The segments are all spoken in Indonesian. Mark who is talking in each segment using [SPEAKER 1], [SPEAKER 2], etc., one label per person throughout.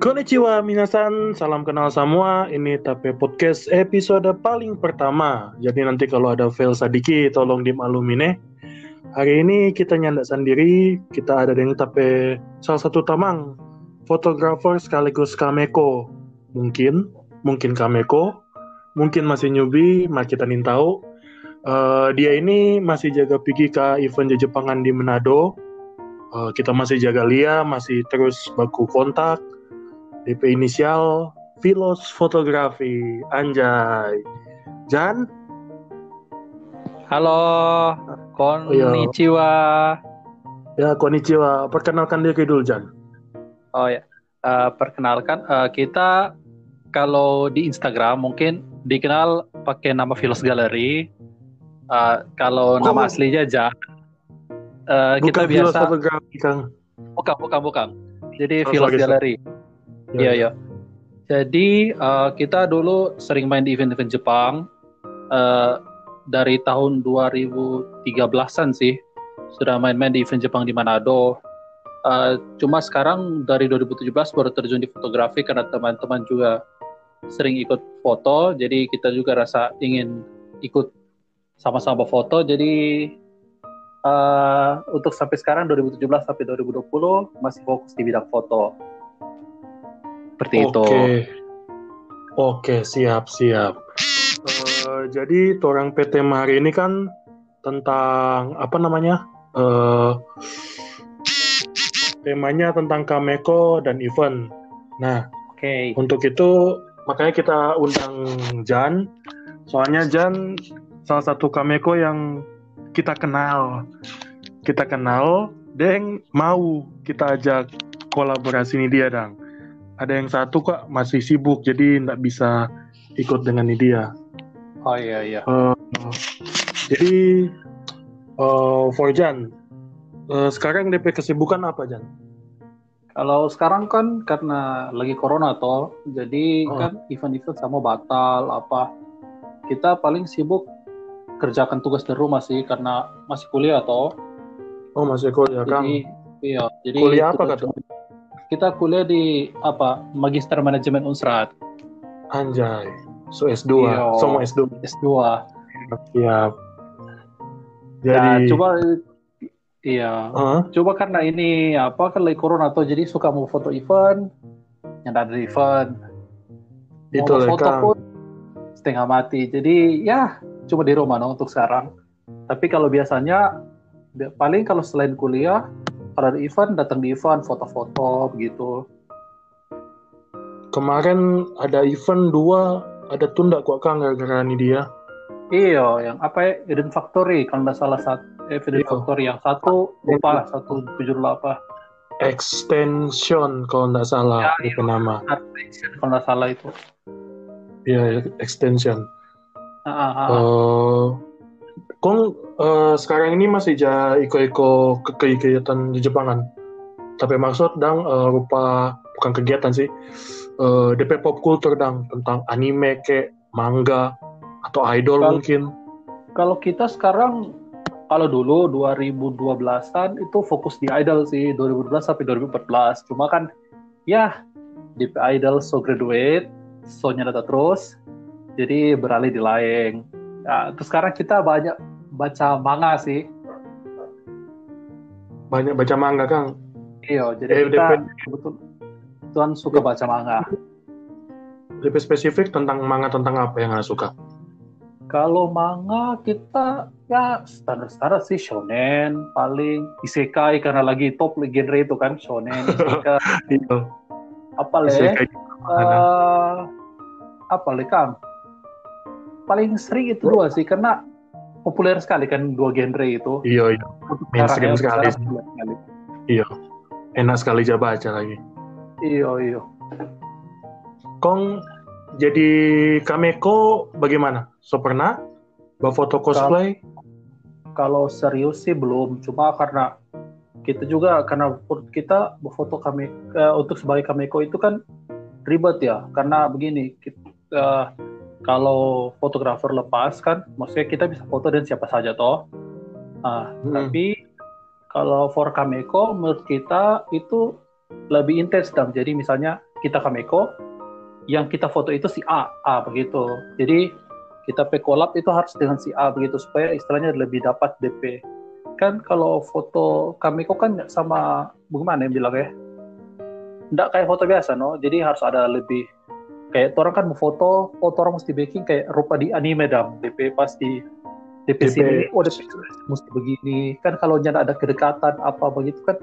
[SPEAKER 1] Konnichiwa minasan, salam kenal semua. Ini Tape Podcast episode paling pertama. Jadi nanti kalau ada fail sedikit, tolong dimaklumi nih. Hari ini kita nyandak sendiri, kita ada dengan Tape salah satu tamang, fotografer sekaligus kameko. Mungkin, mungkin kameko, mungkin masih newbie, mah kita nih tahu. Uh, dia ini masih jaga pergi ke event Jepangan di Manado. Uh, kita masih jaga Lia, masih terus baku kontak DP inisial Filos Fotografi Anjay. Jan?
[SPEAKER 2] Halo Konnichiwa.
[SPEAKER 1] Ya Konnichiwa. Perkenalkan diri dulu Jan.
[SPEAKER 2] Oh ya. Uh, Perkenalkan uh, Kita Kalau di Instagram mungkin Dikenal pakai nama Filos Gallery. Uh, Kalau oh. nama aslinya Jan.
[SPEAKER 1] Uh, Bukan Kita biasa Fotografi Kang.
[SPEAKER 2] Bukan bukan bukan. Jadi oh, Filos Gallery Iya, iya. Jadi uh, kita dulu sering main di event-event Jepang uh, dari tahun 2013-an sih sudah main-main di event Jepang di Manado. Uh, cuma sekarang dari 2017 baru terjun di fotografi karena teman-teman juga sering ikut foto, jadi kita juga rasa ingin ikut sama-sama foto. Jadi uh, untuk sampai sekarang 2017 sampai 2020 masih fokus di bidang foto seperti
[SPEAKER 1] Oke.
[SPEAKER 2] itu.
[SPEAKER 1] Oke, siap siap. Uh, jadi orang PT hari ini kan tentang apa namanya? Uh, temanya tentang Kameko dan event. Nah, oke. Okay. Untuk itu makanya kita undang Jan. Soalnya Jan salah satu Kameko yang kita kenal. Kita kenal, Deng mau kita ajak kolaborasi ini dia, Dang ada yang satu kok masih sibuk jadi nggak bisa ikut dengan dia.
[SPEAKER 2] Oh iya iya.
[SPEAKER 1] Uh, jadi uh, for Jan, uh, sekarang DP kesibukan apa Jan?
[SPEAKER 2] Kalau sekarang kan karena lagi corona toh, jadi oh. kan event-event sama batal apa. Kita paling sibuk kerjakan tugas di rumah sih karena masih kuliah toh.
[SPEAKER 1] Oh masih kuliah kan?
[SPEAKER 2] Iya. Jadi
[SPEAKER 1] kuliah apa kata?
[SPEAKER 2] Kita kuliah di apa Magister Manajemen Unsrat.
[SPEAKER 1] Anjay, so S2, Iyo. semua S2.
[SPEAKER 2] S2.
[SPEAKER 1] Siap.
[SPEAKER 2] Jadi nah, coba iya. Uh? Coba karena ini apa kan lagi corona tuh jadi suka mau foto event yang ada event.
[SPEAKER 1] Itu mau foto kan. pun
[SPEAKER 2] setengah mati. Jadi ya cuma di rumah no, untuk sekarang. Tapi kalau biasanya paling kalau selain kuliah kalau ada event datang di event foto-foto begitu
[SPEAKER 1] kemarin ada event dua ada tunda kok kang gara-gara ini dia.
[SPEAKER 2] Iya yang apa ya? Eden Factory kalau nggak salah satu eh, Eden iya. Factory yang satu lupa satu tujuh apa.
[SPEAKER 1] Extension kalau nggak salah ya, itu iya. nama.
[SPEAKER 2] Extension kalau nggak salah itu.
[SPEAKER 1] Iya extension. Uh, uh. Uh, Kong uh, sekarang ini masih ja iko-iko ke kegiatan di Jepangan. Tapi maksud dang uh, rupa bukan kegiatan sih. Uh, eh, DP pop culture dang tentang anime ke manga atau idol kalo, mungkin.
[SPEAKER 2] Kalau kita sekarang kalau dulu 2012-an itu fokus di idol sih 2012 sampai 2014. Cuma kan ya di idol so graduate, so nyata terus. Jadi beralih di lain Nah, terus sekarang kita banyak baca manga sih.
[SPEAKER 1] Banyak baca manga, Kang?
[SPEAKER 2] Iya, jadi eh, kita betul Tuan suka baca manga.
[SPEAKER 1] Lebih spesifik tentang manga tentang apa yang Anda suka?
[SPEAKER 2] Kalau manga kita ya standar-standar sih shonen paling isekai karena lagi top genre itu kan shonen isekai.
[SPEAKER 1] Iya.
[SPEAKER 2] apa le? Uh, apa le Kang? paling sering itu dua sih karena populer sekali kan dua genre itu.
[SPEAKER 1] Iya iya. Mainstream sekali. sekali. Iya. Enak sekali aja baca lagi.
[SPEAKER 2] Iya iya.
[SPEAKER 1] Kong jadi Kameko bagaimana? So pernah foto cosplay?
[SPEAKER 2] Kalau, serius sih belum, cuma karena kita juga karena kita berfoto kami uh, untuk sebagai Kameko itu kan ribet ya karena begini kita, uh, kalau fotografer lepas kan maksudnya kita bisa foto dan siapa saja toh. Nah, hmm. tapi kalau for Kameko menurut kita itu lebih intens dong jadi misalnya kita Kameko yang kita foto itu si A A begitu. Jadi kita pe collab itu harus dengan si A begitu supaya istilahnya lebih dapat DP kan kalau foto Kameko kan sama bagaimana yang bilang ya? Nggak kayak foto biasa no? Jadi harus ada lebih kayak orang kan mau foto foto orang mesti baking kayak rupa di anime dam. DP pasti DP, DP sini oh DP mesti begini. Kan kalau jangan ada kedekatan apa begitu kan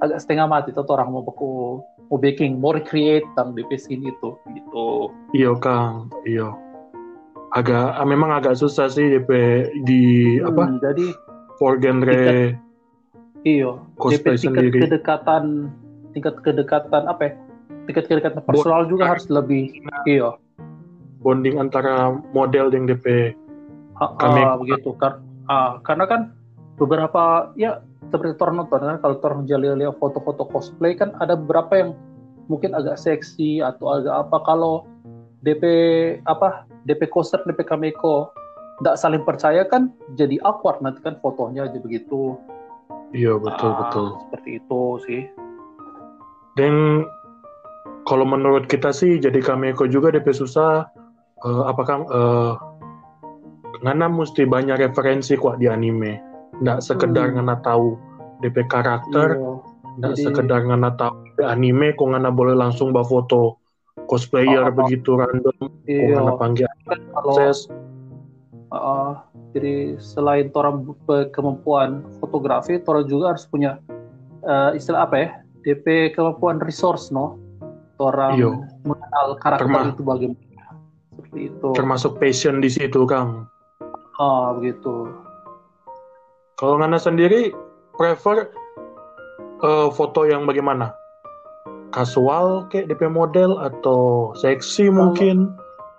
[SPEAKER 2] agak setengah mati tuh orang mau beku mau baking mau recreate tentang DP sini itu gitu.
[SPEAKER 1] Iya kang. Iya. Agak ah, memang agak susah sih DP di hmm, apa?
[SPEAKER 2] jadi
[SPEAKER 1] for genre
[SPEAKER 2] iya DP tingkat sendiri. kedekatan tingkat kedekatan apa ya tingkat kedekatan personal juga harus lebih iya.
[SPEAKER 1] Bonding antara model yang DP
[SPEAKER 2] kami begitu. Kan ah, karena kan beberapa ya seperti nonton kan? Kalau orang lihat foto-foto cosplay kan ada beberapa yang mungkin agak seksi atau agak apa. Kalau DP apa DP coaster DP Kameko tidak saling percaya kan jadi awkward nanti kan fotonya aja begitu.
[SPEAKER 1] Iya betul ah, betul.
[SPEAKER 2] seperti itu sih.
[SPEAKER 1] Dan kalau menurut kita sih jadi Kameko juga DP susah uh, apakah uh, ngana mesti banyak referensi kuat di anime nggak sekedar hmm. ngana tahu DP karakter iya. nggak jadi... sekedar ngana tahu di anime kok ngana boleh langsung bawa foto cosplayer oh, begitu random iya. kok ngana panggil kan akses
[SPEAKER 2] uh, jadi selain orang kemampuan fotografi orang juga harus punya uh, istilah apa ya DP kemampuan resource no orang Iyo. mengenal karakter Terma itu bagaimana. Seperti itu.
[SPEAKER 1] termasuk passion di situ kang.
[SPEAKER 2] Ah begitu.
[SPEAKER 1] Kalau Ngana sendiri prefer uh, foto yang bagaimana? Kasual kayak DP model atau seksi kalau, mungkin?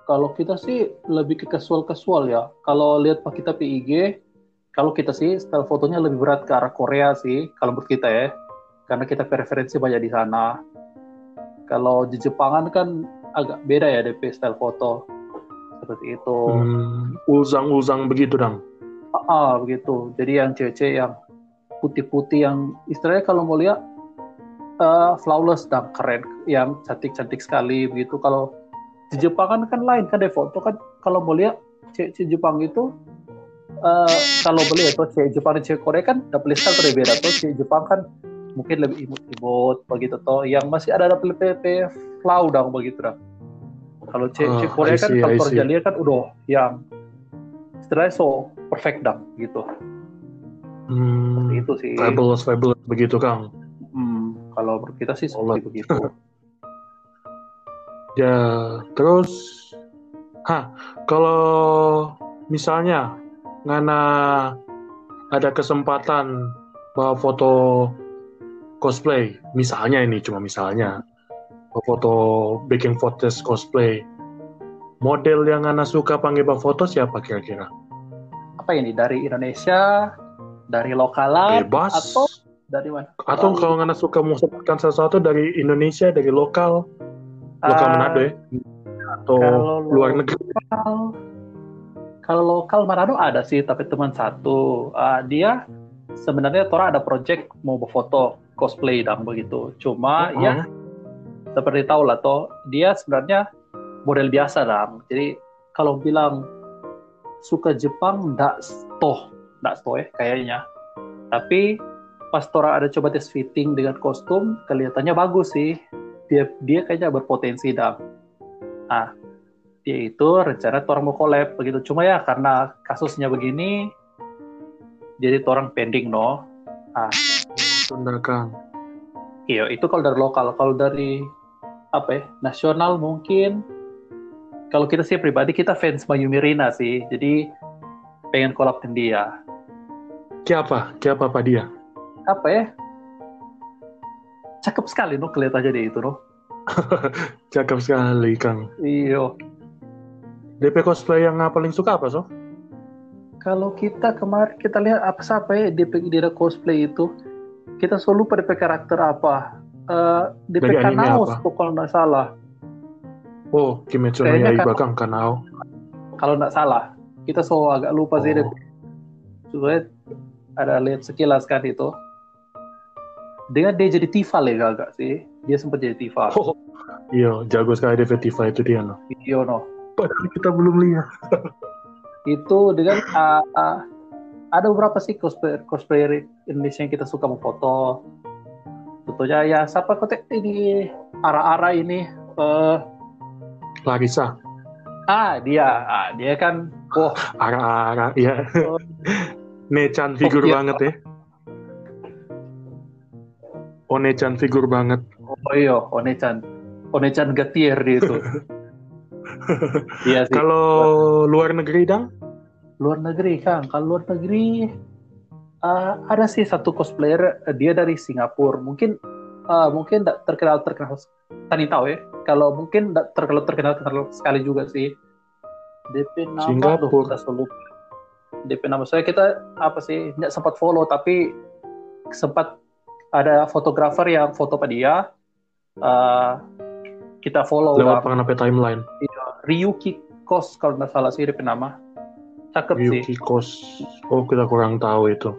[SPEAKER 2] kalau kita sih lebih ke kasual kasual ya. Kalau lihat pak kita PIG kalau kita sih style fotonya lebih berat ke arah Korea sih kalau menurut kita ya. Karena kita preferensi banyak di sana. Kalau di Jepangan kan agak beda ya DP style foto seperti itu.
[SPEAKER 1] Hmm, ulzang-ulzang begitu dong.
[SPEAKER 2] Ah, ah, begitu. Jadi yang cewek yang putih-putih yang istilahnya kalau mau lihat uh, flawless dan keren, yang cantik-cantik sekali begitu. Kalau di Jepang kan kan lain kan deh foto kan kalau mau lihat cewek Jepang itu uh, kalau beli itu cewek Jepang dan cewek Korea kan double style berbeda tuh cewek Jepang kan mungkin lebih imut-imut begitu toh. Yang masih ada dapat PP flow dong begitu dong kalau C, uh, Korea kan kalau Torjalia kan udah yang istilahnya so perfect dong gitu.
[SPEAKER 1] Hmm, itu sih. fabulous fabulous begitu kang.
[SPEAKER 2] Hmm, kalau kita sih seperti begitu.
[SPEAKER 1] Ya terus ha kalau misalnya ngana ada kesempatan bawa foto cosplay. Misalnya ini cuma misalnya. Foto baking photos cosplay. Model yang Ana suka panggil foto siapa kira-kira?
[SPEAKER 2] Apa ini? Dari Indonesia? Dari lokalan?
[SPEAKER 1] Bebas.
[SPEAKER 2] Atau dari mana?
[SPEAKER 1] Atau kalau Ana suka mau sebutkan sesuatu dari Indonesia dari lokal? Lokal uh, Manado ya? Atau luar negeri?
[SPEAKER 2] kalau lokal Manado ada sih tapi teman satu. Uh, dia sebenarnya Tora ada project mau berfoto cosplay dan begitu. Cuma uh -huh. ya seperti tahu lah toh dia sebenarnya model biasa dong. Jadi kalau bilang suka Jepang ndak toh ndak toh ya kayaknya. Tapi pas Tora ada coba tes fitting dengan kostum kelihatannya bagus sih. Dia dia kayaknya berpotensi dong. Ah dia itu rencana orang mau collab begitu. Cuma ya karena kasusnya begini jadi orang pending no. Ah
[SPEAKER 1] Sunda Kang.
[SPEAKER 2] Iya, itu kalau dari lokal. Kalau dari apa ya, nasional mungkin kalau kita sih pribadi kita fans Mayumi Rina sih. Jadi pengen collab dengan dia.
[SPEAKER 1] Siapa? Siapa apa dia?
[SPEAKER 2] Apa ya? Cakep sekali no kelihatannya dia itu no.
[SPEAKER 1] Cakep sekali Kang.
[SPEAKER 2] Iya.
[SPEAKER 1] DP cosplay yang paling suka apa so?
[SPEAKER 2] Kalau kita kemarin kita lihat apa siapa ya DP dia cosplay itu kita selalu pada karakter apa. Uh, di Kanao kalau nggak salah.
[SPEAKER 1] Oh Kimetsu no Yaiba kan Kanao.
[SPEAKER 2] Kalau nggak salah. Kita selalu agak lupa oh. sih Soalnya ada lihat sekilas kan itu. Dengan dia jadi Tifa ya agak sih. Dia sempat jadi Tifa.
[SPEAKER 1] Oh, Iya, jago sekali Devetiva itu dia no.
[SPEAKER 2] Iya no.
[SPEAKER 1] Padahal kita belum lihat.
[SPEAKER 2] itu dengan uh, uh, ada beberapa sih cosplayer cosplayer Indonesia yang kita suka memfoto. Tentunya ya siapa kotek ini ara-ara ini uh,
[SPEAKER 1] Larissa.
[SPEAKER 2] Ah dia, ah, dia kan,
[SPEAKER 1] oh ara-ara ya. Oh. Nechan figur oh, iya. banget ya. Onechan figur banget.
[SPEAKER 2] Oh iya, Onechan. Onechan Gatier dia itu.
[SPEAKER 1] iya sih. Kalau luar negeri dang?
[SPEAKER 2] Luar negeri kan, kalau luar negeri uh, ada sih satu cosplayer uh, dia dari Singapura. Mungkin uh, mungkin tidak terkenal terkenal tadi tahu ya. Kalau mungkin tidak terkenal terkenal terkenal sekali juga sih. DP nama
[SPEAKER 1] Singapura.
[SPEAKER 2] Loh, DP nama saya kita apa sih? Tidak sempat follow tapi sempat ada fotografer yang foto pada dia uh, kita follow
[SPEAKER 1] lewat apa timeline
[SPEAKER 2] iya, Ryuki Kos kalau nggak salah sih dia nama cakep
[SPEAKER 1] Ryuki sih Kos oh kita kurang tahu itu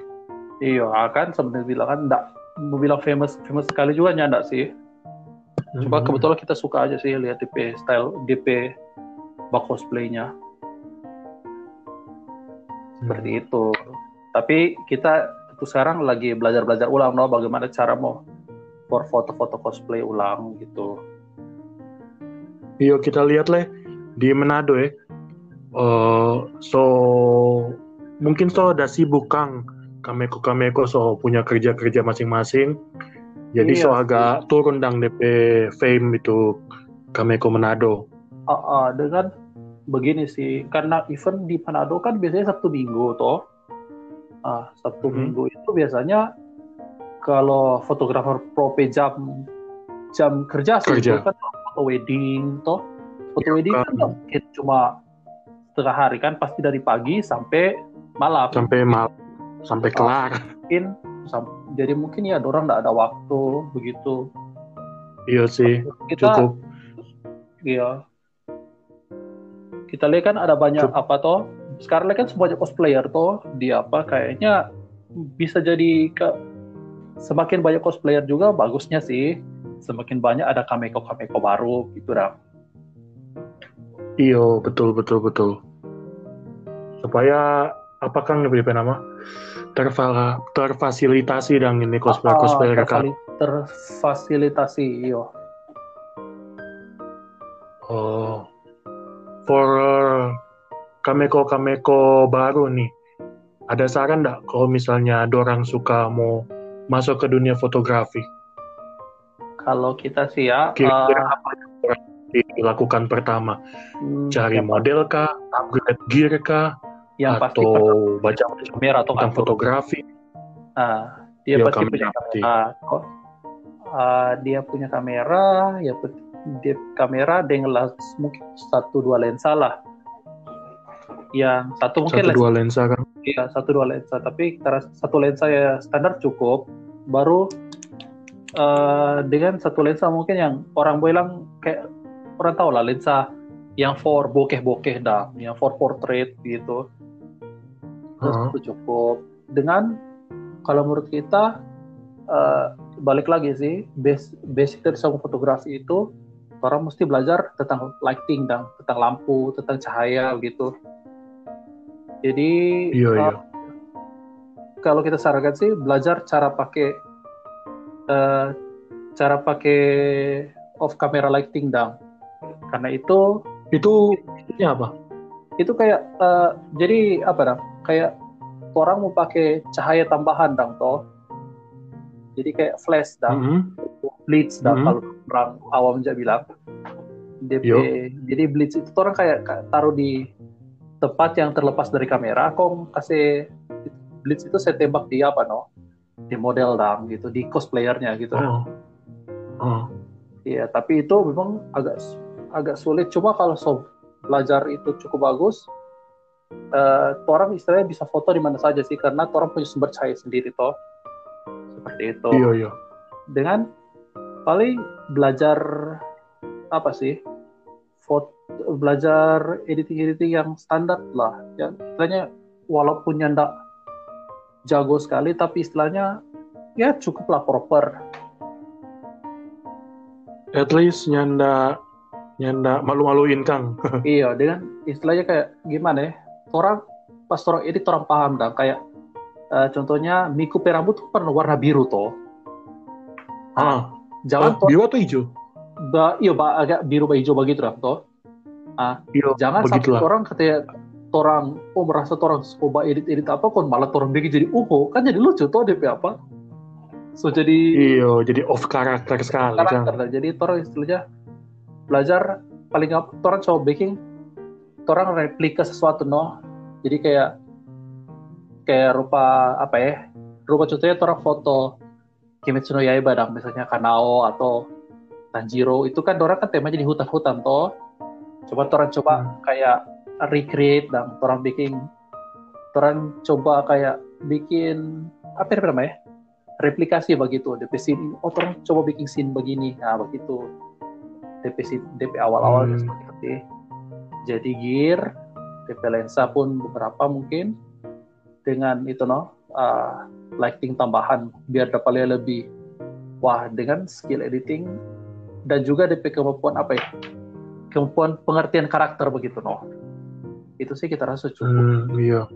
[SPEAKER 2] iya kan sebenarnya bilang kan enggak bilang famous famous sekali juga nyanda sih coba mm-hmm. kebetulan kita suka aja sih lihat DP style DP bak cosplaynya seperti hmm. itu tapi kita sekarang lagi belajar-belajar ulang no bagaimana cara mau for foto-foto cosplay ulang gitu.
[SPEAKER 1] Iya kita lihat leh di Manado ya. Uh, so mungkin so ada sibuk kang kameko kameko so punya kerja kerja masing-masing. Jadi iya, so agak turun dang DP fame itu kameko Manado.
[SPEAKER 2] Uh, uh, dengan begini sih karena event di Manado kan biasanya Sabtu Minggu toh ah, Sabtu hmm. Minggu itu biasanya kalau fotografer prope jam jam kerja sih kerja. itu kan foto wedding toh foto ya, wedding kan, kan mungkin cuma setengah hari kan pasti dari pagi sampai malam.
[SPEAKER 1] Sampai malam sampai kelar.
[SPEAKER 2] Mungkin jadi mungkin ya orang nggak ada waktu begitu.
[SPEAKER 1] Iya sih kita, cukup.
[SPEAKER 2] Iya. Kita lihat kan ada banyak cukup. apa toh. Sekarang kan sebanyak cosplayer tuh di apa kayaknya bisa jadi ke semakin banyak cosplayer juga bagusnya sih. Semakin banyak ada kameko kameko baru gitu dah
[SPEAKER 1] iyo betul betul betul. Supaya apakah lebih nama? Terfa terfasilitasi dan ini cosplayer cosplayer
[SPEAKER 2] ah, terfali, terfasilitasi iyo.
[SPEAKER 1] Oh. For kameko-kameko baru nih, ada saran nggak kalau misalnya ada orang suka mau masuk ke dunia fotografi?
[SPEAKER 2] Kalau kita sih ya,
[SPEAKER 1] kira-kira uh, apa yang dilakukan pertama? Hmm, Cari ya, model kah, upgrade gear kah, yang atau baca kamera atau tentang fotografi?
[SPEAKER 2] Uh, dia ya, pasti punya kamera. Uh, dia punya kamera, ya dia kamera dengan mungkin satu dua lensa lah. Yang satu mungkin
[SPEAKER 1] satu dua lensa kan?
[SPEAKER 2] Iya satu dua lensa. Tapi satu lensa ya standar cukup baru uh, dengan satu lensa mungkin yang orang bilang kayak orang tahu lah lensa yang for bokeh-bokeh dah yang for portrait gitu terus uh -huh. itu cukup dengan kalau menurut kita uh, balik lagi sih basic, basic dari sama fotografi itu orang mesti belajar tentang lighting dan tentang lampu tentang cahaya gitu jadi iya, uh, iya. kalau kita sarankan sih belajar cara pakai uh, cara pakai off camera lighting dong. Karena itu
[SPEAKER 1] itu ini apa?
[SPEAKER 2] Itu kayak uh, jadi apa dong? Kayak orang mau pakai cahaya tambahan dong toh. Jadi kayak flash dong, mm -hmm. blitz dong mm -hmm. kalau orang awam aja bilang. DP, jadi blitz itu orang kayak taruh di tempat yang terlepas dari kamera kok kasih blitz itu saya tembak di apa no di model dam gitu di cosplayernya gitu oh. Oh. Iya, tapi itu memang agak agak sulit. Cuma kalau so belajar itu cukup bagus, uh, orang istilahnya bisa foto di mana saja sih, karena orang punya sumber cahaya sendiri toh. Seperti itu.
[SPEAKER 1] Iya, iya.
[SPEAKER 2] Dengan paling belajar apa sih? Foto belajar editing-editing yang standar lah ya istilahnya walaupun nyandak jago sekali tapi istilahnya ya cukuplah proper
[SPEAKER 1] at least nyanda nyanda malu-maluin kang.
[SPEAKER 2] Iya dengan istilahnya kayak gimana ya? Orang pas orang ini orang paham dong kayak uh, contohnya Miku rambut tuh kan warna biru toh.
[SPEAKER 1] Ah. jangan ah, biru atau hijau?
[SPEAKER 2] Ba, iya ba, agak biru ba hijau begitu lah toh. Ah iyo, jangan sampai orang katanya orang oh merasa orang coba edit edit apa kok malah orang bikin jadi uho. Kan jadi lucu toh DP apa. So jadi
[SPEAKER 1] iyo jadi off karakter sekali karakter
[SPEAKER 2] kan. jadi orang istilahnya belajar paling apa orang coba baking orang replika sesuatu no. Jadi kayak kayak rupa apa ya rupa contohnya orang foto Kimetsu no Yaiba dong misalnya Kanao atau Tanjiro. Itu kan orang kan temanya di hutan-hutan toh coba orang coba hmm. kayak recreate dan orang bikin orang coba kayak bikin apa namanya replikasi begitu DP scene. Oh orang coba bikin scene begini. Nah begitu DP DP awal-awal hmm. seperti jadi gear DP lensa pun beberapa mungkin. Dengan itu no uh, lighting tambahan biar dapat lebih wah dengan skill editing dan juga DP kemampuan apa ya? Kemampuan pengertian karakter begitu no. Itu sih kita rasa cukup. Hmm,
[SPEAKER 1] iya.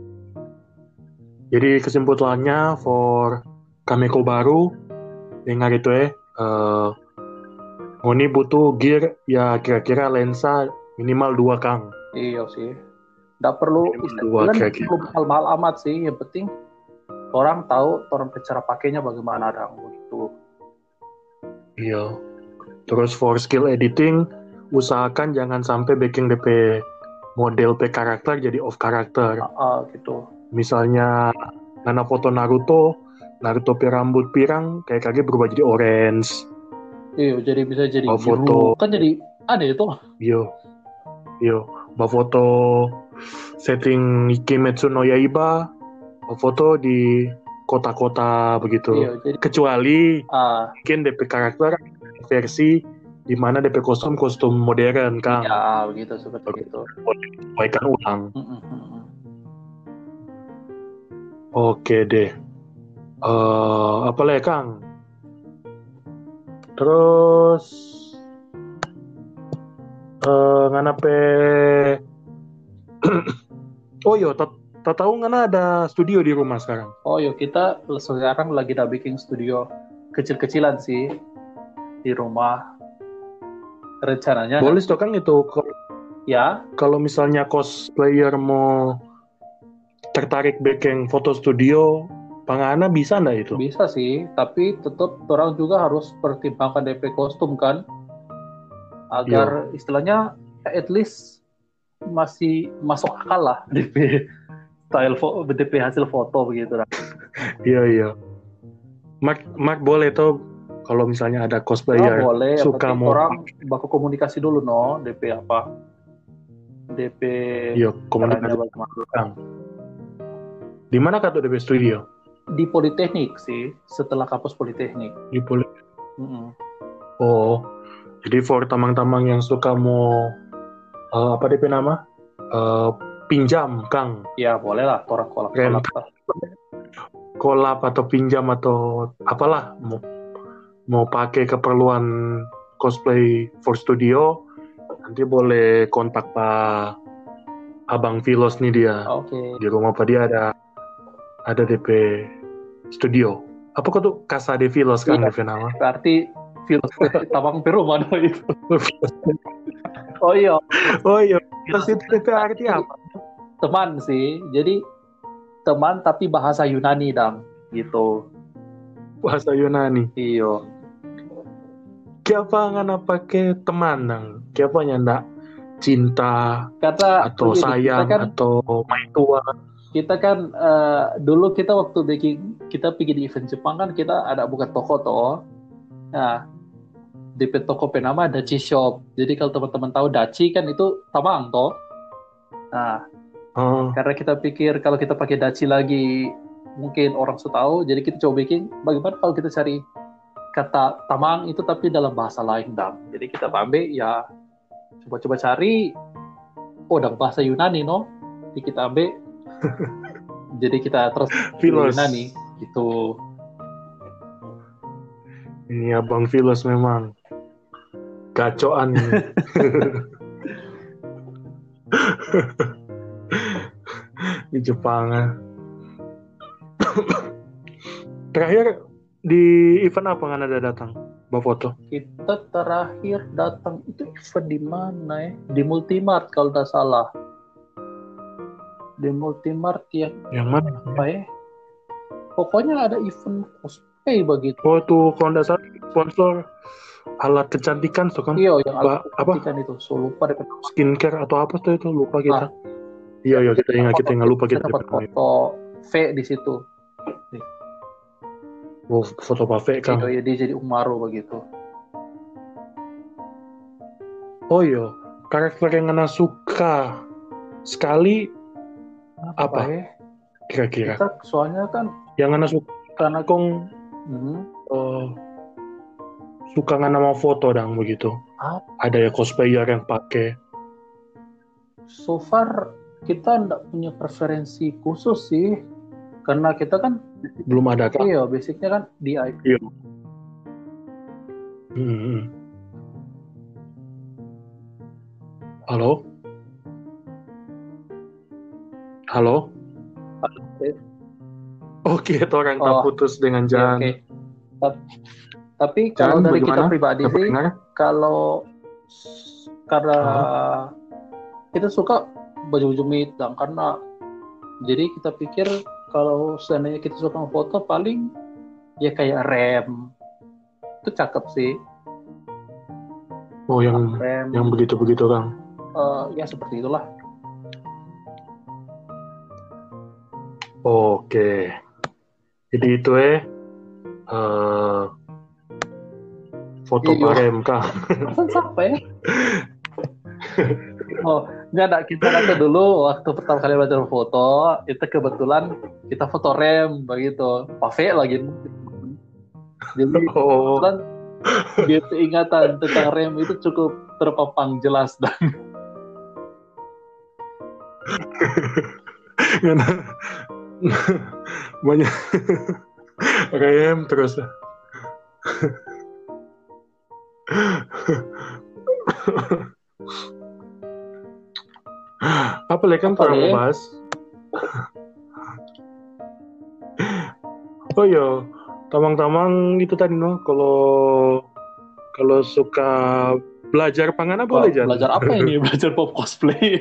[SPEAKER 1] Jadi kesimpulannya for Kameko baru dengar itu ya uh, Oni butuh gear. Ya kira-kira lensa minimal dua kang.
[SPEAKER 2] Iya sih. Nggak perlu dua perlu mahal-mahal amat sih. Yang penting orang tahu orang cara pakainya bagaimana dong begitu
[SPEAKER 1] iya. Terus for skill editing usahakan jangan sampai bikin DP model P karakter jadi off karakter. Uh,
[SPEAKER 2] uh, gitu.
[SPEAKER 1] Misalnya nana foto Naruto, Naruto pi rambut pirang kayak kaget berubah jadi orange.
[SPEAKER 2] Iya, jadi bisa jadi foto. Kan jadi ada itu.
[SPEAKER 1] Iya. Iya, Mbak foto setting Kimetsu no Yaiba, Mbak foto di kota-kota begitu. Iya, jadi, Kecuali uh, mungkin DP karakter versi di mana DP kostum kostum modern kan
[SPEAKER 2] ya begitu seperti itu.
[SPEAKER 1] Sesuaikan ulang. Oke deh. Uh, apa lagi kang terus uh, nganape oh yo tak tahu ngana ada studio di rumah sekarang?
[SPEAKER 2] Oh yo kita sekarang lagi udah bikin studio kecil-kecilan sih di rumah. Rencananya
[SPEAKER 1] boleh kan? kan itu?
[SPEAKER 2] Ya?
[SPEAKER 1] kalau misalnya cosplayer mau tertarik bikin foto studio pangana bisa nggak itu?
[SPEAKER 2] Bisa sih tapi tetap orang juga harus pertimbangkan DP kostum kan. Agar ya. istilahnya at least masih masuk akal lah DP style fo DP hasil foto begitu lah.
[SPEAKER 1] Iya iya. Mark Mark boleh tuh kalau misalnya ada cosplayer
[SPEAKER 2] oh, boleh, suka mau orang baku komunikasi dulu no? DP apa? DP
[SPEAKER 1] iya komunikasi di mana kata DP studio
[SPEAKER 2] di Politeknik sih setelah kampus Politeknik.
[SPEAKER 1] Di Politeknik mm -hmm. oh jadi for tamang-tamang yang suka mau uh, apa DP nama? Uh, pinjam Kang.
[SPEAKER 2] Ya boleh lah orang kolak kolak
[SPEAKER 1] kolab atau pinjam atau apalah mau mau pakai keperluan cosplay for studio nanti boleh kontak pak abang Filos nih dia.
[SPEAKER 2] Okay.
[SPEAKER 1] di rumah pak dia ada ada DP studio. Apa kok tuh Casa de Filos kan iya, DP nama?
[SPEAKER 2] Berarti Filos tabang Peru mana itu? Oh iya.
[SPEAKER 1] Oh iya. Filos itu arti apa?
[SPEAKER 2] Teman sih. Jadi teman tapi bahasa Yunani dong gitu.
[SPEAKER 1] Bahasa Yunani?
[SPEAKER 2] Iyo
[SPEAKER 1] Kiapa ngana pakai teman nang? Kiapa nyanda cinta Kata, atau begini, sayang kan, atau main tua?
[SPEAKER 2] Kita kan uh, dulu kita waktu bikin kita pergi di event Jepang kan kita ada buka toko toh. Nah, di toko penama Dachi Shop. Jadi kalau teman-teman tahu Dachi kan itu tamang toh. Nah, oh. karena kita pikir kalau kita pakai Dachi lagi mungkin orang sudah tahu, jadi kita coba bikin bagaimana kalau kita cari kata tamang itu tapi dalam bahasa lain dam. Jadi kita ambil ya coba-coba cari oh dalam bahasa Yunani no. Jadi kita ambil jadi kita terus
[SPEAKER 1] Filos.
[SPEAKER 2] Yunani gitu.
[SPEAKER 1] Ini abang Filos memang. gacoan ini. di Jepang. Terakhir di event apa nggak ada datang? Bawa foto.
[SPEAKER 2] Kita terakhir datang itu event di mana ya? Di Multimart kalau tidak salah. Di Multimart ya.
[SPEAKER 1] Yang mana?
[SPEAKER 2] Apa ya? Pokoknya ada event cosplay begitu.
[SPEAKER 1] Oh tuh kalau tidak salah sponsor alat kecantikan tuh kan?
[SPEAKER 2] Iya, yang alat
[SPEAKER 1] apa?
[SPEAKER 2] itu. So lupa deh.
[SPEAKER 1] Skincare atau apa tuh itu lupa kita.
[SPEAKER 2] Nah,
[SPEAKER 1] iya iya kita ingat kita nggak lupa kita.
[SPEAKER 2] dapat foto V di situ.
[SPEAKER 1] Oh, foto Pak kan.
[SPEAKER 2] Iya, dia jadi Umaru begitu.
[SPEAKER 1] Oh iya, karakter yang Nana suka sekali apa
[SPEAKER 2] ya?
[SPEAKER 1] kira-kira?
[SPEAKER 2] Kita soalnya kan
[SPEAKER 1] Yang Nana suka
[SPEAKER 2] karena
[SPEAKER 1] kong
[SPEAKER 2] hmm,
[SPEAKER 1] eh, suka nggak nama foto dong begitu.
[SPEAKER 2] Apa?
[SPEAKER 1] Ada ya cosplayer yang pakai.
[SPEAKER 2] so far kita nggak punya preferensi khusus sih. Karena kita kan
[SPEAKER 1] Belum ada kan?
[SPEAKER 2] iya basicnya kan di
[SPEAKER 1] Iya. Hmm, hmm. Halo? Halo?
[SPEAKER 2] Oke.
[SPEAKER 1] Oke, itu orang tak
[SPEAKER 2] Oh.
[SPEAKER 1] putus dengan jalan.
[SPEAKER 2] oke. Ta- Tapi kalau
[SPEAKER 1] Jan,
[SPEAKER 2] dari kita
[SPEAKER 1] bagaimana?
[SPEAKER 2] pribadi
[SPEAKER 1] Nggak
[SPEAKER 2] sih,
[SPEAKER 1] pendengar?
[SPEAKER 2] kalau karena
[SPEAKER 1] Oh.
[SPEAKER 2] kita suka baju-baju hitam karena jadi kita pikir kalau seandainya kita suka foto paling ya kayak rem itu cakep sih
[SPEAKER 1] Oh, yang
[SPEAKER 2] rem
[SPEAKER 1] yang begitu-begitu, Kang.
[SPEAKER 2] eh, ya seperti itulah
[SPEAKER 1] Oke. Jadi itu eh eh, foto
[SPEAKER 2] Iya. Pesan siapa ya oh nggak ada kita ada dulu waktu pertama kali belajar foto itu kebetulan kita foto rem begitu. Pave lagi. Jadi
[SPEAKER 1] Oh,
[SPEAKER 2] kebetulan gitu ingatan tentang rem itu cukup terpapang jelas dan
[SPEAKER 1] banyak rem terus. Apa lagi kan orang
[SPEAKER 2] Le?
[SPEAKER 1] bahas? oh iya, tamang-tamang itu tadi no, kalau kalau suka belajar pangan apa boleh Jan?
[SPEAKER 2] belajar apa ini belajar pop cosplay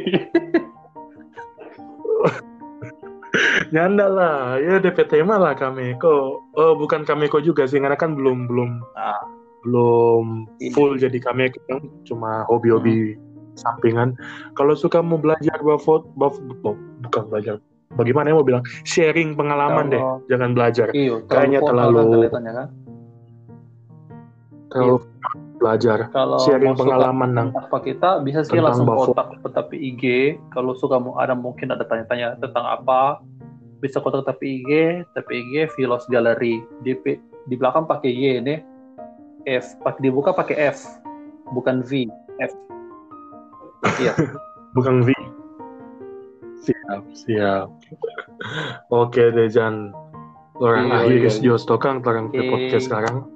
[SPEAKER 1] Nyanda lah, ya DPT mah lah kami. Kok oh, bukan kami kok juga sih, karena kan belum belum
[SPEAKER 2] Ah.
[SPEAKER 1] belum
[SPEAKER 2] Iya.
[SPEAKER 1] full jadi kami kan cuma hobi-hobi sampingan. Kalau suka mau belajar buat bukan belajar. Bagaimana ya mau bilang sharing pengalaman deh,
[SPEAKER 2] Kalau-
[SPEAKER 1] jangan belajar.
[SPEAKER 2] iya
[SPEAKER 1] Kayaknya terlalu-
[SPEAKER 2] kan
[SPEAKER 1] Kalau belajar
[SPEAKER 2] kalau
[SPEAKER 1] sharing pengalaman nang
[SPEAKER 2] apa kita bisa sih langsung kontak tapi IG kalau suka mau ada mungkin ada tanya-tanya tentang apa bisa kontak tapi IG tapi IG Philos Gallery di di belakang pakai Y ini F pakai dibuka pakai F bukan V F iya
[SPEAKER 1] bukan V. Siap, siap. Oke deh Jan. Orang
[SPEAKER 2] Iya,
[SPEAKER 1] akhir
[SPEAKER 2] iya,
[SPEAKER 1] is Jos Tokang, orang ke podcast sekarang.